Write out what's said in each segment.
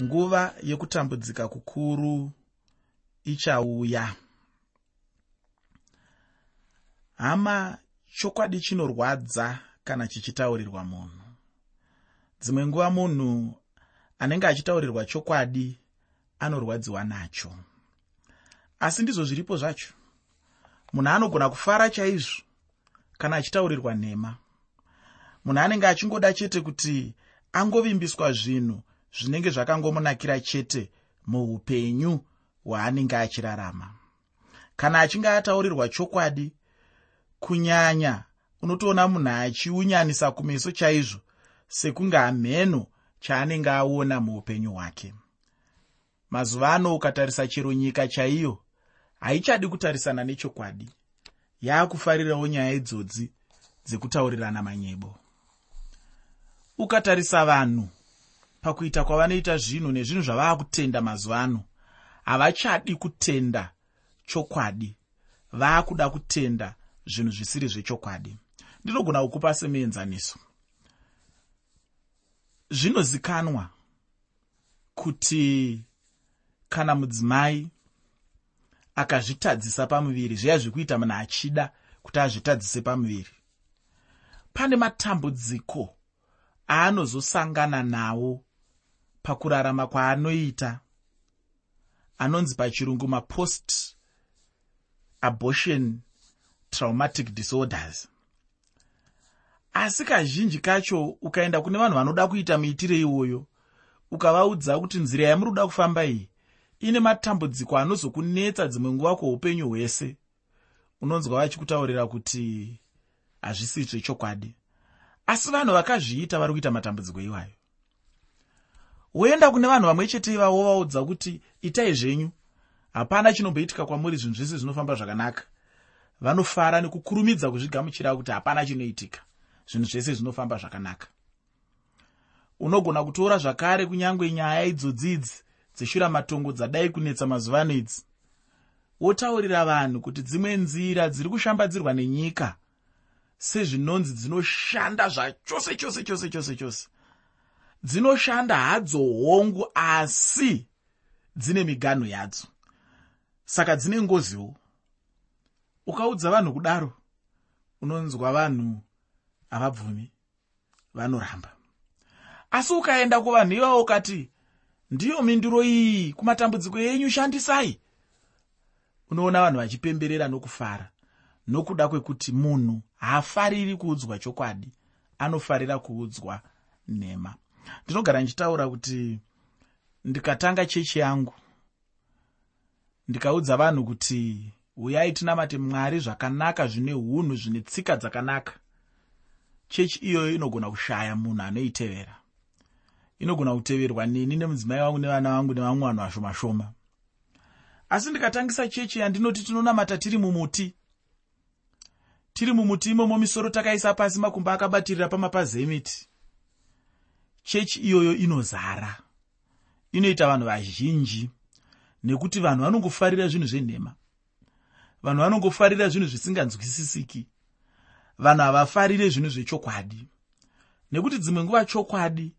nguva yekutambudzika kukuru ichauya. Hama chokwadi chinorwadza kana chichitaurirwa munhu? Dzimwe nguva munhu anenge achitaurirwa chokwadi anorwadziwa nacho. Asi ndizvo zviripo zvacho. Munhu anogona kufara chaizvo kana achitaurirwa nhema. Munhu anenge achingoda chete kuti angovimbiswa zvinhu zvinenge zvakangomunakira chete muupenyu hwaanenge achirarama. Kana achinge ataurirwa chokwadi kunyanya unotoona munhu achiunyanisa kumeso chaizvo sekunge hamheno chaanenge aona muupenyu hwake. Mazuva ano ukatarisa chero nyika chaiyo haichadi kutarisana nechokwadi. Yaakufarirawo nyaya idzodzi dzekutaurirana manyebo. Ukatarisa vanhu pakuita kwavanoita zvinhu nezvinhu zvavaa kutenda mazuva ano. Havachadi kutenda chokwadi. Vaakuda kutenda zvinhu zvisiri zvechokwadi. Ndinogona kukupa semuenzaniso. Zvinozikanwa kuti kana mudzimai akazvitadzisa pamuviri zviya zvekuita munhu achida kuti azvitadzise pamuviri pane matambudziko aanozosangana nawo pakurarama kwaanoita. Anonzi pachirungu mapost abortion traumatic disorders. Asi kazhinji kacho ukaenda kune vanhu vanoda kuita muitiro iwoyo ukavaudza kuti nzira yamuri kuda kufamba iyi ine matambudziko anozokunetsa dzimwe nguva kweupenyu hwese. Unonzwa vachikutaurira kuti hazvisi zvechokwadi asi vanhu vakazviita vari kuita matambudziko iwayo woenda kune vanhu vamwe chete ivavo vaudza kuti itai zvenyu. Hapana chinomboitika kwamuri zvinhu zvese zvinofamba zvakanaka. Vanofara nekukurumidza kuzvigamuchira kuti hapana chinoitika zvinhu zvese zvinofamba zvakanaka. Unogona kutora zvakare kunyange nyaya idzodzidzi dzeshura matongo dzadai kunetsa mazuva ano idzi. Wotaurira vanhu kuti dzimwe nzira dziri kushambadzirwa nenyika sezvinonzi dzinoshanda zvachose chose chose chose chose dzinoshanda hadzo hongu asi dzine miganho yadzo. Saka dzine ngoziwo. Ukaudza vanhu kudaro unonzwa vanhu havabvumi vanoramba. Asi ukaenda kuvanhu ivavo ukati ndiyo minduro iyi kumatambudziko enyu shandisai. Unoona vanhu vachipemberera nokufara nokuda kwekuti munhu haafariri kuudzwa chokwadi anofarira kuudzwa nhema ndinogara ndichitaura kuti ndikatanga chechi yangu. Ndikaudza vanhu kuti uyai tinamate mwari zvakanaka zvine unhu zvine tsika dzakanaka. Chechi iyoyo inogona kushaya munhu anoitevera. Inogona kuteverwa neni nemudzimai wangu nevana vangu nevamwe vanhu vashoma shoma asi ndikatangisa chechi yandinoti tinonamata tiri mumuti. Tiri mumuti imomo misoro takaisa pasi makumba akabatirira pamapazi emiti chechi iyoyo inozara. Inoita vanhu vazhinji nekuti vanhu vanongofarira zvinhu zvenhema. Vanhu vanongofarira zvinhu zvisinganzwisisiki. Vanhu havafarire zvinhu zvechokwadi. Nekuti dzimwe nguva chokwadi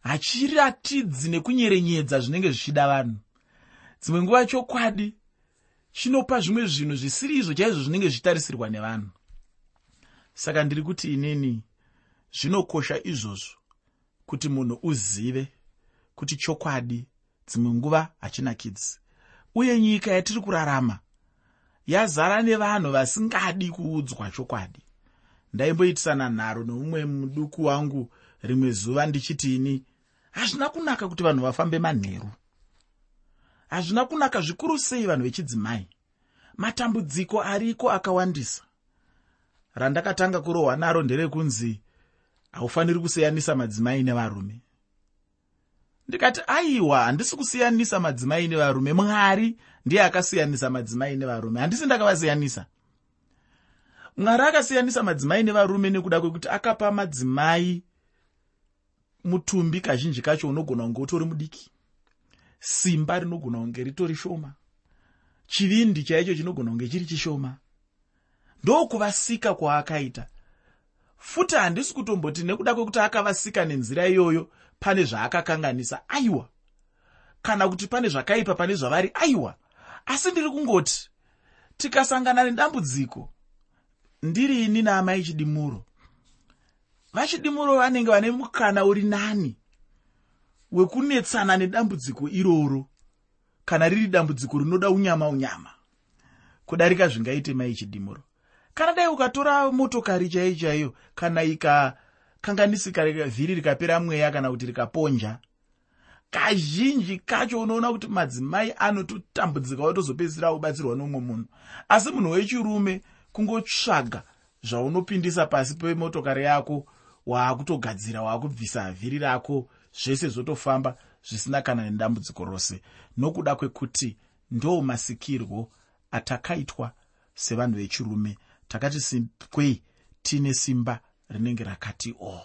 hachiratidzi nekunyerenyedza zvinenge zvichida vanhu. Dzimwe nguva chokwadi chinopa zvimwe zvinhu zvisiri izvo chaizvo zvinenge zvichitarisirwa nevanhu. Saka ndiri kuti inini zvinokosha izvozvo kuti munhu uzive kuti chokwadi dzimwe nguva hachinakidzi uye nyika yatiri kurarama yazara nevanhu vasingadi kuudzwa chokwadi. Ndaimboitisana nharo nomumwe muduku wangu rimwe zuva ndichitini hazvina kunaka kuti vanhu vafambe manheru. Hazvina kunaka zvikuru sei vanhu vechidzimai. Matambudziko ariko akawandisa? Randakatanga kurohwa naro nderekunzi haufaniri kusiyanisa madzimai nevarume. Ndikati aiwa handisi kusiyanisa madzimai nevarume. Mwari ndiye akasiyanisa madzimai nevarume. Handisi ndakavasiyanisa mwari akasiyanisa madzimai nevarume nekuda kwekuti akapa madzimai mutumbi kazhinji kacho unogona kunge utori mudiki. Simba rinogona kunge ritori shoma. Chivindi chaicho chinogona kunge chiri chishoma. Ndokuvasika kwaakaita futi handisi kutomboti nekuda kwekuti akavasika nenzira iyoyo pane zvaakakanganisa aiwa. Kana kuti pane zvakaipa pane zvavari aiwa. Asi ndiri kungoti tikasangana nedambudziko ndiri ini naamai chidimuro. Vachidimuro vanenge vane mukana uri nani wekunetsana nedambudziko iroro kana riri dambudziko rinoda unyama unyama. Kudarika zvingaite mai chidimuro kana dai ukatora motokari chaiyo chaiyo kana ikakanganisika vhiri rikapera mweya kana kuti rikaponja kazhinji kacho unoona kuti madzimai anototambudzika watozopedzisira ubatsirwa nomumwe munhu. Asi munhu wechirume kungotsvaga zvaunopindisa pasi pemotokari yako waakutogadzira waakubvisa vhiri rako zvese zvotofamba zvisina kana nedambudziko rose. Nokuda kwekuti ndo masikirwo atakaitwa sevanhu vechirume takati sikwei tiine simba rinenge rakati o oh.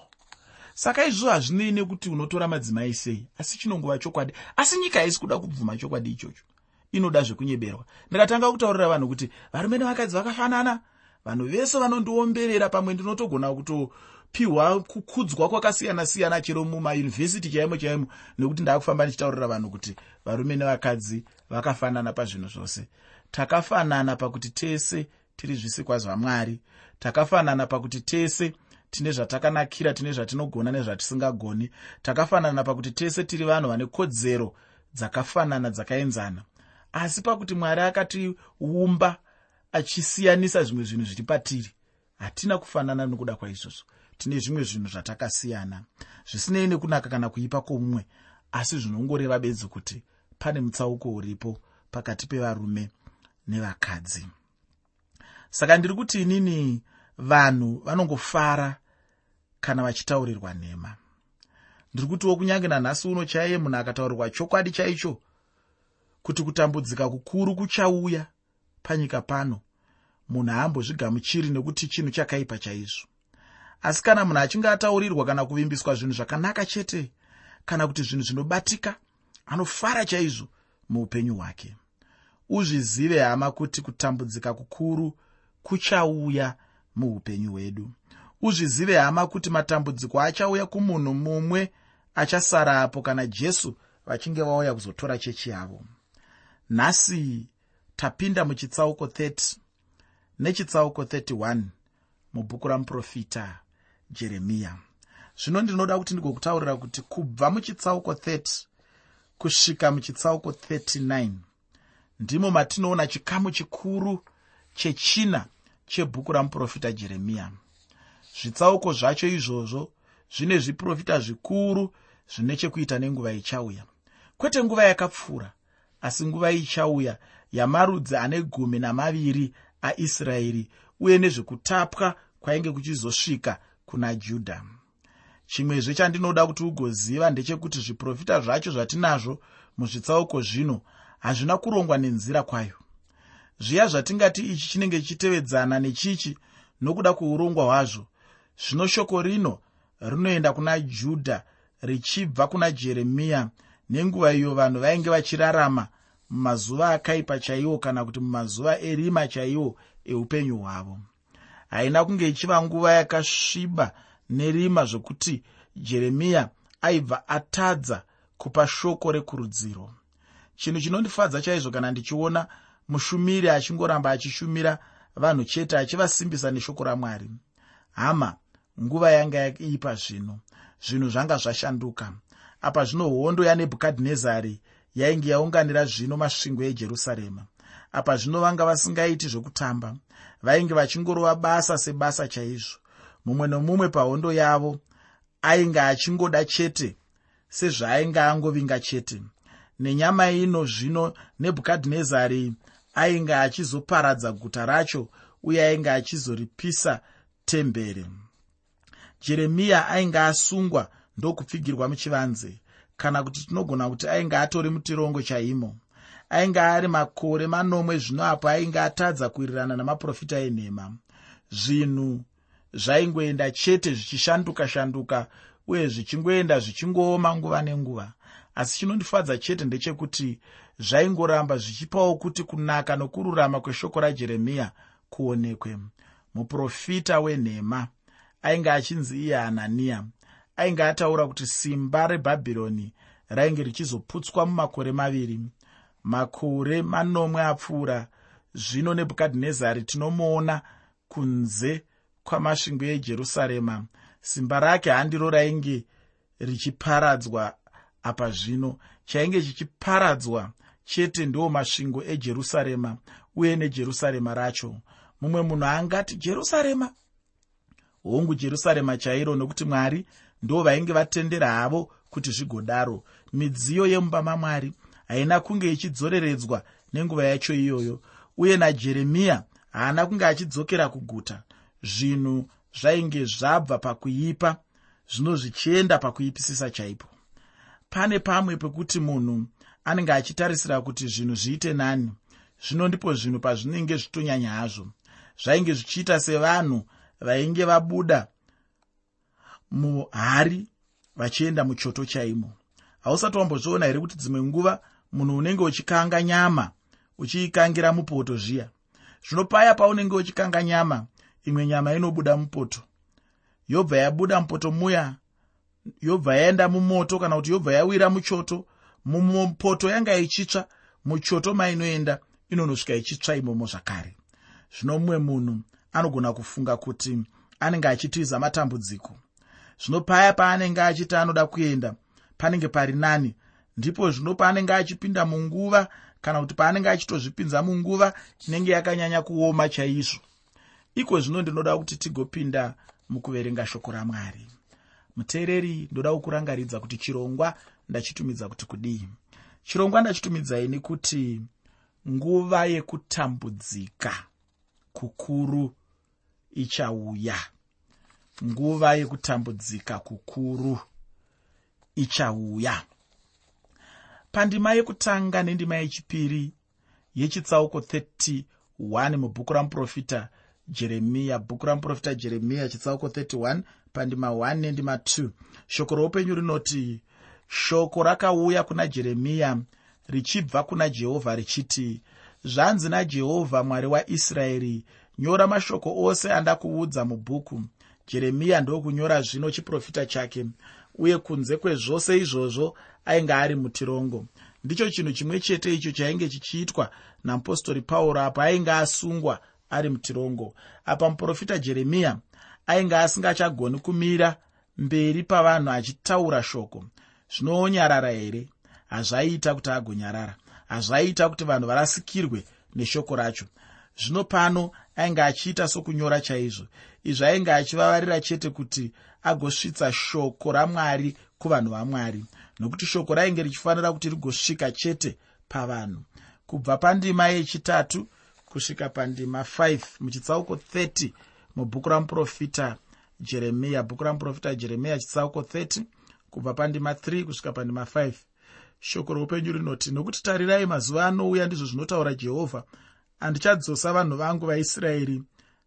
saka izvozvo hazvinei nekuti unotora madzimai sei asi chinongova chokwadi asi nyika haisi kuda kubvuma chokwadi ichocho. Inoda zvekunyeberwa. Ndikatanga kutaurira vanhu kuti varume nevakadzi vakafanana vanhu vese vanondiomberera pamwe ndinotogona kutopiwa kukudzwa kwakasiyana-siyana chero mumayunivhesiti chaimo chaimo nekuti ndaakufamba ndichitaurira vanhu kuti varume nevakadzi vakafanana pazvinhu zvose. Takafanana pakuti tese tiri zvisikwa zvamwari takafanana pakuti tese tine zvatakanakira tine zvatinogona nezvatisingagoni. Takafanana pakuti tese tiri vanhu vane kodzero dzakafanana dzakaenzana. Asi pakuti mwari akatiumba achisiyanisa zvimwe zvinhu zviri patiri hatina kufanana nokuda kwaizvozvo. Tine zvimwe zvinhu zvatakasiyana. Zvisinei nekunaka kana kuipa kwomumwe asi zvinongoreva bedzi kuti pane mutsauko uripo pakati pevarume nevakadzi saka ndiri kuti inini vanhu vanongofara kana vachitaurirwa nhema. Ndiri kutiwo kunyange nanhasi uno chaiye munhu akataurirwa chokwadi chaicho kuti kutambudzika kukuru kuchauya panyika pano munhu haambozvigamuchiri nekuti chinhu chakaipa chaizvo. Asi kana munhu achinge ataurirwa kana kuvimbiswa zvinhu zvakanaka chete kana kuti zvinhu zvinobatika anofara chaizvo muupenyu hwake. Uzvizive hama kuti kutambudzika kukuru kuchauya muupenyu hwedu. Uzvizive hama kuti matambudziko achauya kumunhu mumwe achasarapo kana jesu vachinge vauya kuzotora chechi yavo. Nhasi tapinda muchitsauko 30 nechitsauko 31 mubhuku ramuprofita jeremiya. Zvino ndinoda kuti ndigokutaurira kuti kubva muchitsauko 30 kusvika muchitsauko 39 ndimo matinoona chikamu chikuru chechina chebhuku ramuprofita jeremiya zvitsauko zvacho izvozvo zvine zviprofita zvikuru zvine chekuita nenguva ichauya. Kwete nguva yakapfuura asi nguva ichauya yamarudzi ane gumi namaviri aisraeri uye nezvekutapwa kwainge kuchizosvika kuna judha chimwezve chandinoda kuti ugoziva ndechekuti zviprofita zvacho zvatinazvo muzvitsauko zvino hazvina kurongwa nenzira kwayo zviya zvatingati ichi chinenge chichitevedzana nechichi nokuda kweurongwa hwazvo. Zvino shoko rino rinoenda kuna judha richibva kuna jeremiya nenguva iyo vanhu vainge vachirarama mumazuva akaipa chaiwo kana kuti mumazuva erima chaiwo eupenyu hwavo. Haina kunge ichiva nguva yakasviba nerima zvokuti jeremiya aibva atadza kupa shoko rekurudziro. Chinhu chinondifadza chaizvo kana ndichiona mushumiri achingoramba achishumira vanhu chete achivasimbisa neshoko ramwari. Hama nguva yanga yaipa zvino. Zvinhu zvanga zvashanduka. Apa zvino hondo yanebhukadhinezari yainge yaunganira zvino masvingo ejerusarema. Apa zvino vanga vasingaiti zvokutamba. Vainge vachingorova basa sebasa chaizvo. Mumwe nomumwe pahondo yavo ainge achingoda chete sezvaainge angovinga chete. Nenyama ino zvino nebhukadhinezari ainge achizoparadza guta racho uye ainge achizoripisa temberi. Jeremiya ainge asungwa ndokupfigirwa muchivanze kana kuti tinogona kuti ainge atori mutirongo chaimo. Ainge ari makore manomwe zvino apo ainge atadza kuwirirana namaprofita enhema. Zvinhu zvaingoenda chete zvichishanduka shanduka uye zvichingoenda zvichingooma nguva nenguva asi chinondifadza chete ndechekuti zvaingoramba zvichipawo kuti kunaka nokururama kweshoko rajeremiya kuonekwe. Muprofita wenhema ainge achinzi iye hananiya ainge ataura kuti simba rebhabhironi rainge richizoputswa mumakore maviri. Makore manomwe apfuura. Zvino nebhukadhinezari tinomuona kunze kwamasvingo ejerusarema. Simba rake handiro rainge richiparadzwa apa zvino. Chainge chichiparadzwa chete ndiwo masvingo ejerusarema uye nejerusarema racho. Mumwe munhu angati jerusarema? Hongu jerusarema chairo nokuti mwari ndo vainge vatendera havo kuti zvigodaro. Midziyo yemumba mamwari haina kunge ichidzoreredzwa nenguva yacho iyoyo uye najeremiya haana kunge achidzokera kuguta. Zvinhu zvainge zvabva pakuipa zvino zvichienda pakuipisisa chaipo pane pamwe pekuti munhu anenge achitarisira kuti zvinhu zviite nani zvino ndipo zvinhu pazvinenge zvitonyanya hazvo. Zvainge zvichiita sevanhu vainge vabuda muhari vachienda muchoto chaimo. Hausati wambozviona here kuti dzimwe nguva munhu unenge uchikanga nyama uchiikangira mupoto zviya? Zvino paya paunenge uchikanga nyama imwe nyama inobuda mupoto. Yobva yabuda mupoto muya yobva yaenda mumoto kana kuti yobva yawira muchoto mupoto yanga ichitsva muchoto mainoenda inonosvika ichitsva imomo zvakare. Zvino mumwe munhu anogona kufunga kuti anenge achitiza matambudziko. Zvino paya paanenge achiti anoda kuenda panenge pari nani ndipo zvino paanenge achipinda munguva kana kuti paanenge achitozvipinza munguva inenge yakanyanya kuoma chaizvo. Iko zvino ndinoda kuti tigopinda mukuverenga shoko ramwari muteereri ndoda kukurangaridza kuti chirongwa ndachitumidza kuti kudii. Chirongwa ndachitumidzai nekuti nguva yekutambudzika kukuru ichauya. Nguva yekutambudzika kukuru ichauya. Pandima yekutanga nendima yechipiri yechitsauko 31 mubhuku ramuprofita jeremiya bhuku ramuprofita jeremiya chitsauko 31 pandima 1 nendima 2 shoko roupenyu rinoti shoko rakauya kuna jeremiya richibva kuna jehovha richiti zvanzi najehovha mwari waisraeri nyora mashoko ose andakuudza mubhuku jeremiya ndokunyora zvino chiprofita chake uye kunze kwezvose izvozvo ainge ari mutirongo. Ndicho chinhu chimwe chete icho chainge chichiitwa namupostori pauro apo ainge asungwa ari mutirongo. Apa muprofita jeremiya ainge asingachagoni kumira mberi pavanhu achitaura shoko. Zvinoonyarara here? Hazvaiita kuti agonyarara. Hazvaiita kuti vanhu varasikirwe neshoko racho. Zvino pano ainge achiita sokunyora chaizvo. Izvi ainge achivavarira chete kuti agosvitsa shoko ramwari kuvanhu vamwari. Nokuti shoko rainge richifanira kuti rigosvika chete pavanhu. Kubva pandima yechitatu kusvika pandima 5 muchitsauko 30 mubhuku ramuprofita jeremiya bhuku ramuprofita jeremiya chitsauko 30 kubva pandima 3 kusvika pandima 5 shoko roupenyu rinoti nokuti tarirai mazuva anouya ndizvo zvinotaura jehovha handichadzosa vanhu vangu vaisraeri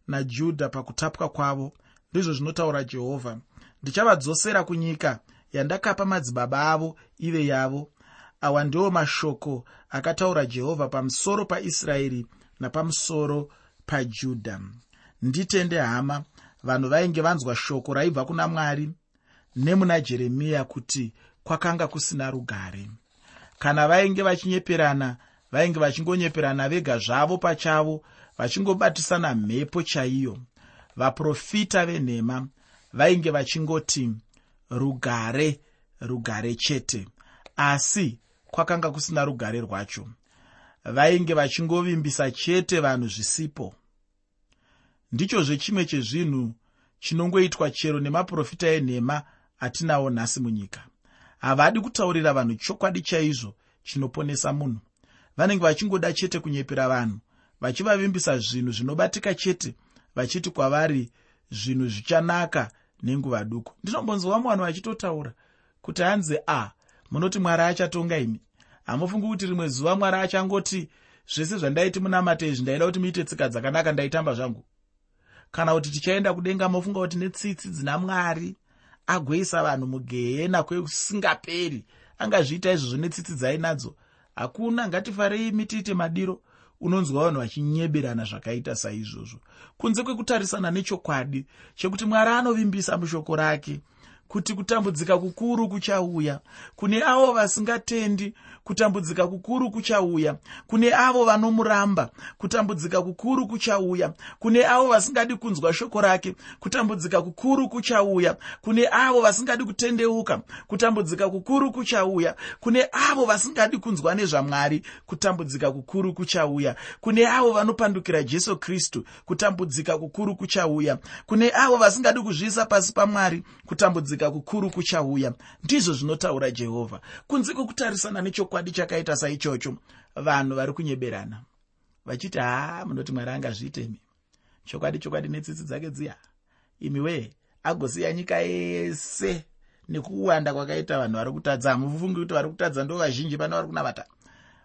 najudha pakutapwa kwavo ndizvo zvinotaura jehovha ndichavadzosera kunyika yandakapa madzibaba avo ive yavo. Awa ndiwo mashoko akataura jehovha pamusoro paisraeri napamusoro pajudha nditende hama. Vanhu vainge vanzwa shoko raibva kuna mwari nemuna jeremiya kuti kwakanga kusina rugare. Kana vainge vachinyeperana vainge vachingonyeperana vega zvavo pachavo vachingobatisana mhepo chaiyo. Vaprofita venhema vainge vachingoti rugare rugare chete. Asi kwakanga kusina rugare rwacho. Vainge vachingovimbisa chete vanhu zvisipo ndichozve chimwe chezvinhu chinongoitwa chero nemaprofita enhema atinawo nhasi munyika. Havadi kutaurira vanhu chokwadi chaizvo chinoponesa munhu. Vanenge vachingoda chete kunyepera vanhu vachivavimbisa zvinhu zvinobatika chete vachiti kwavari zvinhu zvichanaka nenguva duku. Ndinombonzwa vamwe vanhu vachitotaura kuti hanzi a munoti mwari achatonga imi? Hamufungi kuti rimwe zuva mwari achangoti zvese zvandaiti munamata izvi ndaida kuti muite tsika dzakanaka ndaitamba zvangu kana kuti tichaenda kudenga mofunga kuti netsitsi dzina mwari agoisa vanhu mugehena kwekusingaperi angazviita izvozvo netsitsi dzainadzo. Hakuna ngatifarei mitiite madiro unonzwa vanhu vachinyeberana zvakaita saizvozvo. Kunze kwekutarisana nechokwadi chekuti mwari anovimbisa mushoko rake kuti kutambudzika kukuru kuchauya kune avo vasingatendi kutambudzika kukuru kuchauya. Kune avo vanomuramba kutambudzika kukuru kuchauya. Kune avo vasingadi kunzwa shoko rake kutambudzika kukuru kuchauya. Kune avo vasingadi kutendeuka kutambudzika kukuru kuchauya. Kune avo vasingadi kunzwa nezvamwari kutambudzika kukuru kuchauya. Kune avo vanopandukira jesu kristu kutambudzika kukuru kuchauya. Kune avo vasingadi kuzviisa pasi pamwari kutambudzika kukuru kuchauya. Ndizvo zvinotaura jehovha. Kunze kwekutarisana nechokwadi chakaita saichocho vanhu vari kunyeberana vachiti haa munoti mwari angazviitemi chokwadi chokwadi netsitsi dzake dziya. Imi wee agosiya nyika yese nekuwanda kwakaita vanhu vari kutadza. Hamufungi kuti vari kutadza ndo vazhinji pane vari kunavata.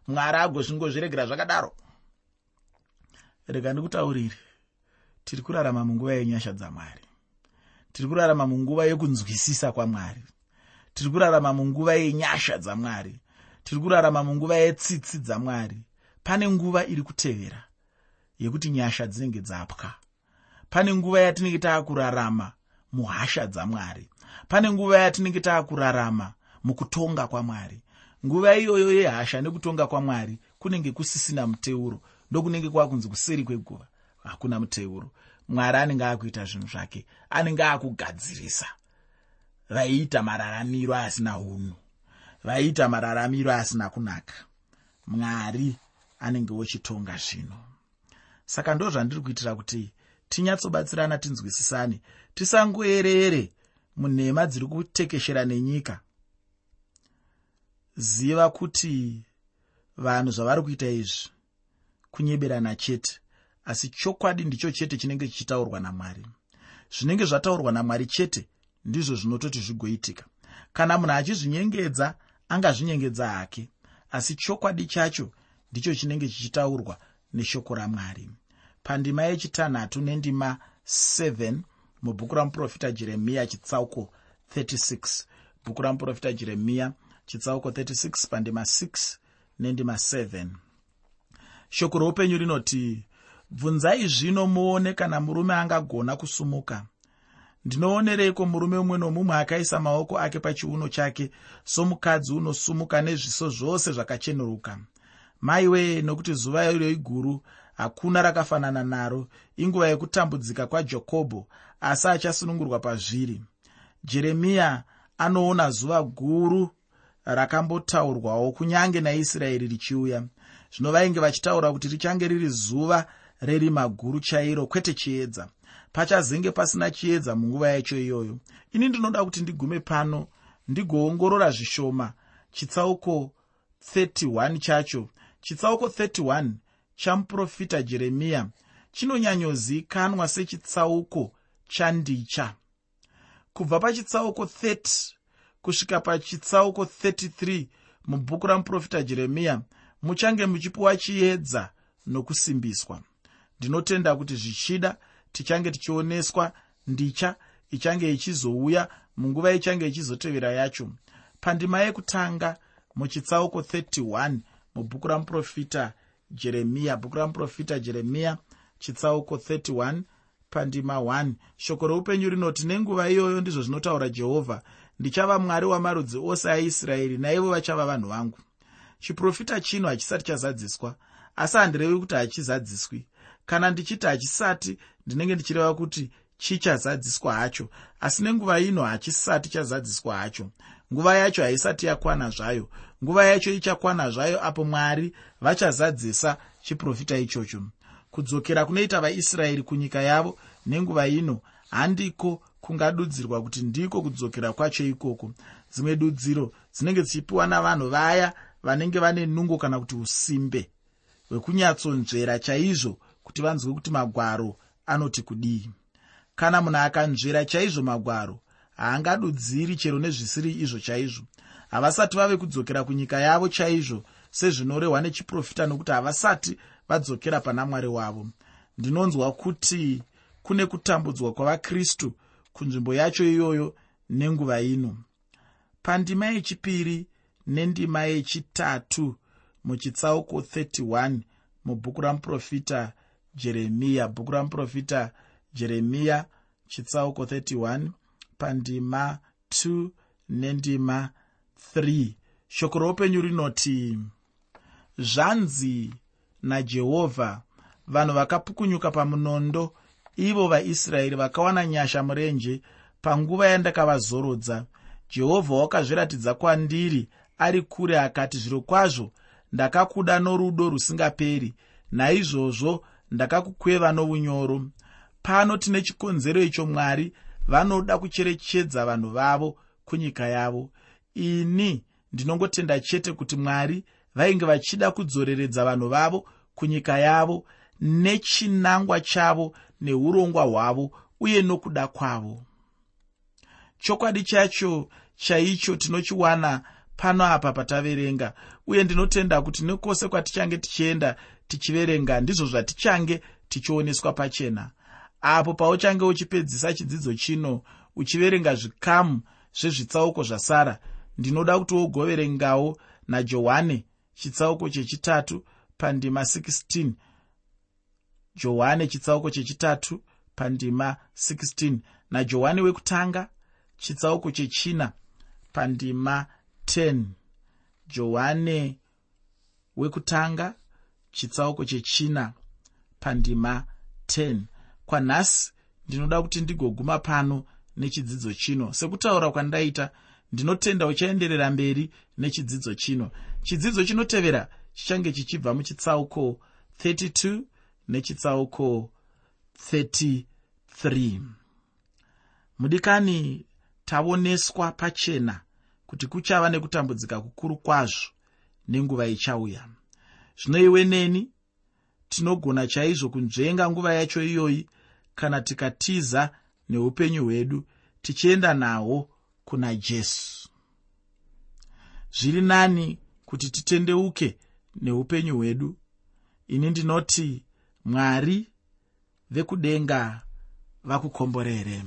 Mwari agozvingozviregera zvakadaro. Rega ndikutauriri tiri kurarama munguva yenyasha dzamwari. Tiri kurarama munguva yekunzwisisa kwamwari. Tiri kurarama munguva yenyasha dzamwari tiri kurarama munguva yetsitsi dzamwari. Pane nguva iri kutevera yekuti nyasha dzinenge dzapwa. Pane nguva yatinenge taakurarama muhasha dzamwari. Pane nguva yatinenge taakurarama mukutonga kwamwari. Nguva iyoyo yehasha nekutonga kwamwari kunenge kusisina muteuro. Ndokunenge kwakunzi kuseri kweguva hakuna muteuro. Mwari anenge akuita zvinhu zvake anenge akugadzirisa vaiita mararamiro asina unhu vaiita mararamiro asina kunaka. Mwari anenge wochitonga zvino. Saka ndo zvandiri kuitira kuti tinyatsobatsirana tinzwisisane tisangoerere munhema dziri kutekeshera nenyika. Ziva kuti vanhu zvavari kuita izvi kunyeberana chete asi chokwadi ndicho chete chinenge chichitaurwa namwari. Zvinenge zvataurwa namwari chete ndizvo zvinototi zvigoitika. Kana munhu achizvinyengedza angazvinyengedza hake asi chokwadi chacho ndicho chinenge chichitaurwa neshoko ramwari. Pandima yechitanhatu nendima 7 mubhuku ramuprofita jeremiya chitsauko 36 bhuku ramuprofita jeremiya chitsauko 36 pandima 6 nendima 7 shoko roupenyu rinoti bvunzai zvino muone kana murume angagona kusumuka ndinoonereiko murume mumwe nomumwe akaisa maoko ake pachiuno chake somukadzi unosumuka nezviso zvose zvakachenuruka maiwee nokuti zuva iro iguru hakuna rakafanana naro inguva yekutambudzika kwajakobho asi achasunungurwa pazviri. Jeremiya anoona zuva guru rakambotaurwawo kunyange naisraeri richiuya. Zvino vainge vachitaura kuti richange riri zuva rerima guru chairo kwete chiedza pachazenge pasina chiedza munguva yacho iyoyo. Ini ndinoda kuti ndigume pano ndigoongorora zvishoma. Chitsauko 31 chacho. Chitsauko 31 chamuprofita jeremiya chinonyanyozikanwa sechitsauko chandicha kubva pachitsauko 30 kusvika pachitsauko 33 mubhuku ramuprofita jeremiya muchange muchipiwa chiedza nokusimbiswa. Ndinotenda kuti zvichida tichange tichioneswa ndicha ichange ichizouya munguva ichange ichizotevera yacho. Pandima yekutanga muchitsauko 31 mubhuku ramuprofita jeremiya bhuku ramuprofita jeremiya chitsauko 31 pandima 1 shoko reupenyu rinoti nenguva iyoyo ndizvo zvinotaura jehovha ndichava mwari wamarudzi ose aisraeri naivo vachava vanhu vangu. Chiprofita chino hachisati chazadziswa asi handirevi kuti hachizadziswi kana ndichiti hachisati ndinenge ndichireva kuti chichazadziswa hacho. Asi nenguva ino hachisati chazadziswa hacho. Nguva yacho haisati yakwana zvayo. Nguva yacho ichakwana zvayo apo mwari vachazadzisa chiprofita ichocho. Kudzokera kunoita vaisraeri kunyika yavo nenguva ino handiko kungadudzirwa kuti ndiko kudzokera kwacho ikoko. Dzimwe dudziro dzinenge dzichipiwa navanhu vaya vanenge vane nungo kana kuti usimbe hwekunyatsonzvera chaizvo kuti vanzwe kuti magwaro anoti kudii. Kana munhu akanzvera chaizvo magwaro haangadudziri chero nezvisiri izvo chaizvo. Havasati vave kudzokera kunyika yavo chaizvo sezvinorehwa nechiprofita nokuti havasati vadzokera pana mwari wavo. Ndinonzwa kuti kune kutambudzwa kwavakristu kunzvimbo yacho iyoyo nenguva ino. Pandima yechipiri nendima yechitatu muchitsauko 31 mubhuku ramuprofita jeremiya bhuku ramuprofita jeremiya chitsauko 31 pandima 2 nendima 3 shoko roupenyu rinoti zvanzi najehovha vanhu vakapukunyuka pamunondo ivo vaisraeri vakawana nyasha murenje panguva yandakavazorodza jehovha wakazviratidza kwandiri ari kure akati zviro kwazvo ndakakuda norudo rusingaperi naizvozvo ndakakukweva nounyoro pano tine chikonzero icho mwari vanoda kucherechedza vanhu vavo kunyika yavo. Ini ndinongotenda chete kuti mwari vainge vachida kudzoreredza vanhu vavo kunyika yavo nechinangwa chavo neurongwa hwavo uye nokuda kwavo. Chokwadi chacho chaicho tinochiwana pano apa pataverenga uye ndinotenda kuti nekwose kwatichange tichienda tichiverenga ndizvo zvatichange tichioneswa pachena. Apo pauchange uchipedzisa chidzidzo chino uchiverenga zvikamu zvezvitsauko zvasara ndinoda kuti wogoverengawo najohane chitsauko chechitatu pandima 16 johane chitsauko chechitatu pandima 16 najohane wekutanga chitsauko chechina pandima 10 johane wekutanga chitsauko chechina pandima 10 kwanhasi ndinoda kuti ndigoguma pano nechidzidzo chino. Sekutaura kwandaita ndinotenda uchaenderera mberi nechidzidzo chino. Chidzidzo chinotevera chichange chichibva muchitsauko 32 nechitsauko 33 mudikani taoneswa pachena kuti kuchava nekutambudzika kukuru kwazvo nenguva ichauya. Zvino iwe neni tinogona chaizvo kunzvenga nguva yacho iyoyi kana tikatiza neupenyu hwedu tichienda nahwo kuna jesu. Zviri nani kuti titendeuke neupenyu hwedu? Ini ndinoti mwari vekudenga vakukomborere